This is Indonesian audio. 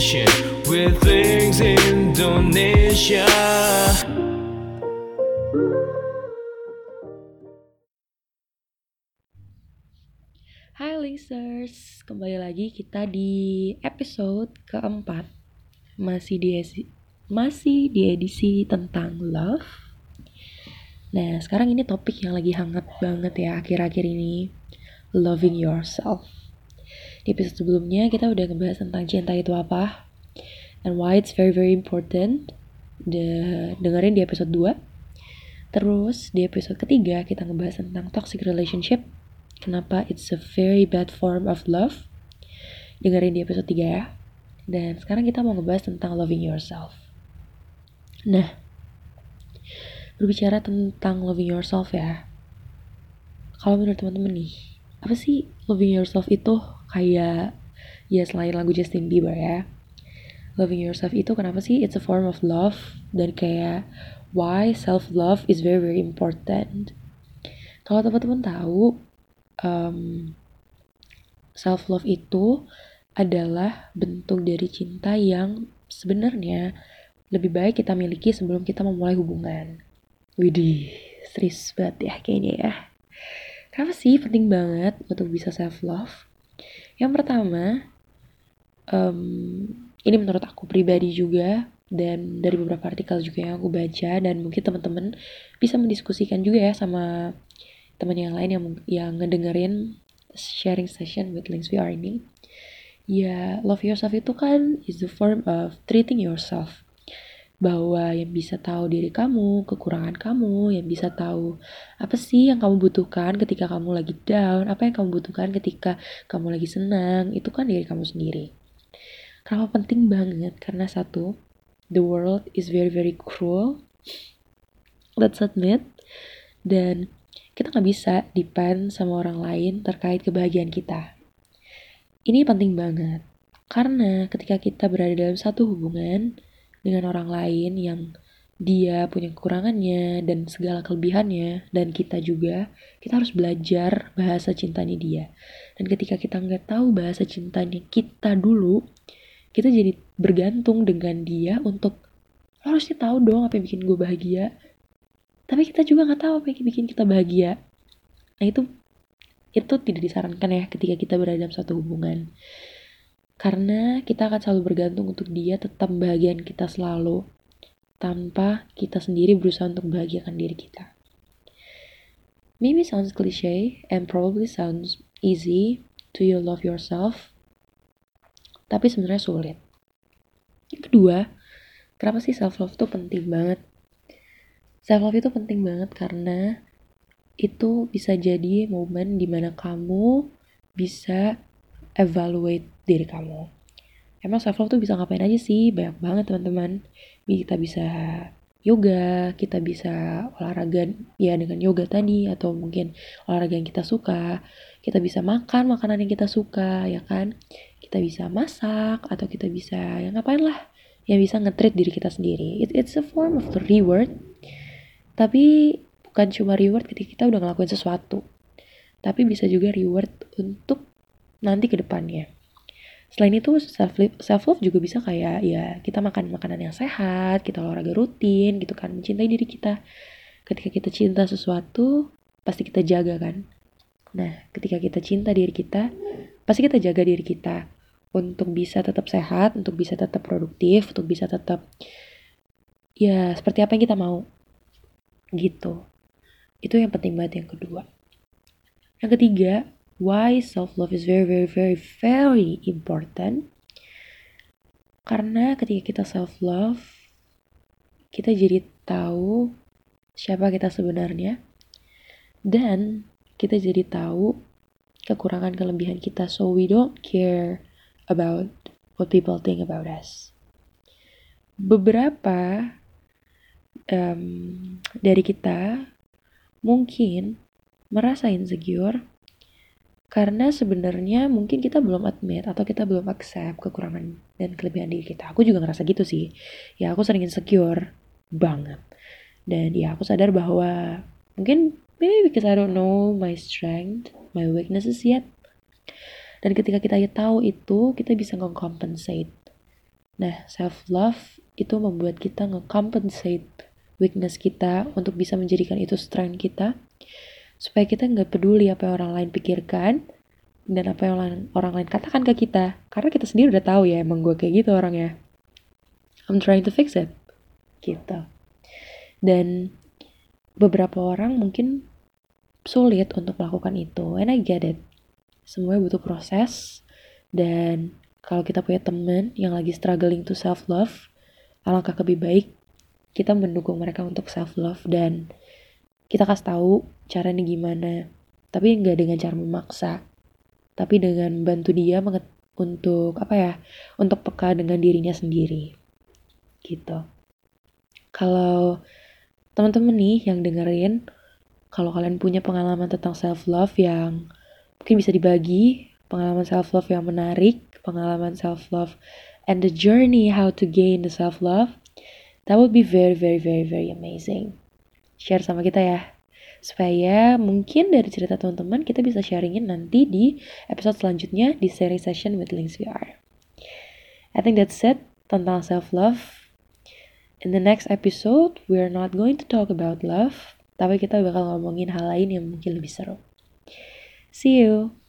conversation with things Indonesia. Hai listeners, kembali lagi kita di episode keempat. Masih di masih di edisi tentang love. Nah sekarang ini topik yang lagi hangat banget ya akhir-akhir ini. Loving yourself Di episode sebelumnya kita udah ngebahas tentang cinta itu apa And why it's very very important De Dengerin di episode 2 Terus di episode ketiga kita ngebahas tentang toxic relationship kenapa it's a very bad form of love. Dengerin di episode 3 ya. Dan sekarang kita mau ngebahas tentang loving yourself. Nah, berbicara tentang loving yourself ya. Kalau menurut teman-teman nih, apa sih loving yourself itu kayak ya selain lagu Justin Bieber ya. Loving yourself itu kenapa sih it's a form of love dan kayak why self love is very very important. Kalau teman-teman tahu, um, self love itu adalah bentuk dari cinta yang sebenarnya lebih baik kita miliki sebelum kita memulai hubungan. Widih, serius banget ya kayaknya ya. Kenapa sih penting banget untuk bisa self love? Yang pertama, um, ini menurut aku pribadi juga dan dari beberapa artikel juga yang aku baca dan mungkin teman-teman bisa mendiskusikan juga ya sama teman yang lain yang yang ngedengerin sharing session with Links VR ini. Ya love yourself itu kan is the form of treating yourself bahwa yang bisa tahu diri kamu, kekurangan kamu, yang bisa tahu apa sih yang kamu butuhkan ketika kamu lagi down, apa yang kamu butuhkan ketika kamu lagi senang, itu kan diri kamu sendiri. Kenapa penting banget? Karena satu, the world is very very cruel, let's admit, dan kita nggak bisa depend sama orang lain terkait kebahagiaan kita. Ini penting banget, karena ketika kita berada dalam satu hubungan dengan orang lain yang dia punya kekurangannya dan segala kelebihannya, dan kita juga, kita harus belajar bahasa cintanya dia. Dan ketika kita nggak tahu bahasa cintanya kita dulu, kita jadi bergantung dengan dia untuk lo harusnya tahu dong apa yang bikin gue bahagia. Tapi kita juga nggak tahu apa yang bikin kita bahagia. Nah itu itu tidak disarankan ya ketika kita berada dalam suatu hubungan karena kita akan selalu bergantung untuk dia tetap membahagiakan kita selalu. Tanpa kita sendiri berusaha untuk membahagiakan diri kita. Maybe sounds cliche and probably sounds easy to you love yourself. Tapi sebenarnya sulit. Yang kedua kenapa sih self love itu penting banget? Self love itu penting banget karena itu bisa jadi momen di mana kamu bisa evaluate diri kamu. Emang self love tuh bisa ngapain aja sih? Banyak banget teman-teman. Kita bisa yoga, kita bisa olahraga ya dengan yoga tadi atau mungkin olahraga yang kita suka. Kita bisa makan makanan yang kita suka, ya kan? Kita bisa masak atau kita bisa ya ngapain lah yang bisa nge-treat diri kita sendiri. It, it's a form of the reward tapi bukan cuma reward ketika kita udah ngelakuin sesuatu. Tapi bisa juga reward untuk nanti ke depannya. Selain itu self love, self love juga bisa kayak ya kita makan makanan yang sehat, kita olahraga rutin gitu kan, mencintai diri kita. Ketika kita cinta sesuatu, pasti kita jaga kan. Nah, ketika kita cinta diri kita, pasti kita jaga diri kita. Untuk bisa tetap sehat, untuk bisa tetap produktif, untuk bisa tetap ya seperti apa yang kita mau. Gitu. Itu yang penting banget. Yang kedua. Yang ketiga why self love is very very very very important? Karena ketika kita self love kita jadi tahu siapa kita sebenarnya. Dan kita jadi tahu kekurangan kelebihan kita. So we don't care about what people think about us. Beberapa um, dari kita mungkin merasa insecure karena sebenarnya mungkin kita belum admit atau kita belum accept kekurangan dan kelebihan diri kita. Aku juga ngerasa gitu sih. Ya aku sering insecure banget. Dan ya aku sadar bahwa mungkin maybe because I don't know my strength, my weaknesses yet. Dan ketika kita tahu itu, kita bisa nge-compensate Nah, self love itu membuat kita nge-compensate weakness kita untuk bisa menjadikan itu strength kita supaya kita nggak peduli apa yang orang lain pikirkan dan apa yang orang, orang lain katakan ke kita. Karena kita sendiri udah tahu ya emang gue kayak gitu orangnya. I'm trying to fix it. Gitu. Dan beberapa orang mungkin sulit untuk melakukan itu and I get it. Semuanya butuh proses dan kalau kita punya temen yang lagi struggling to self love alangkah lebih baik kita mendukung mereka untuk self love dan kita kasih tahu caranya gimana. Tapi nggak dengan cara memaksa. Tapi dengan bantu dia untuk apa ya untuk peka dengan dirinya sendiri. Gitu. Kalau teman-teman nih yang dengerin kalau kalian punya pengalaman tentang self love yang mungkin bisa dibagi pengalaman self love yang menarik pengalaman self love and the journey how to gain the self love that would be very very very very amazing share sama kita ya supaya mungkin dari cerita teman-teman kita bisa sharingin nanti di episode selanjutnya di seri session with Links VR. I think that's it tentang self love. In the next episode, we are not going to talk about love, tapi kita bakal ngomongin hal lain yang mungkin lebih seru. See you.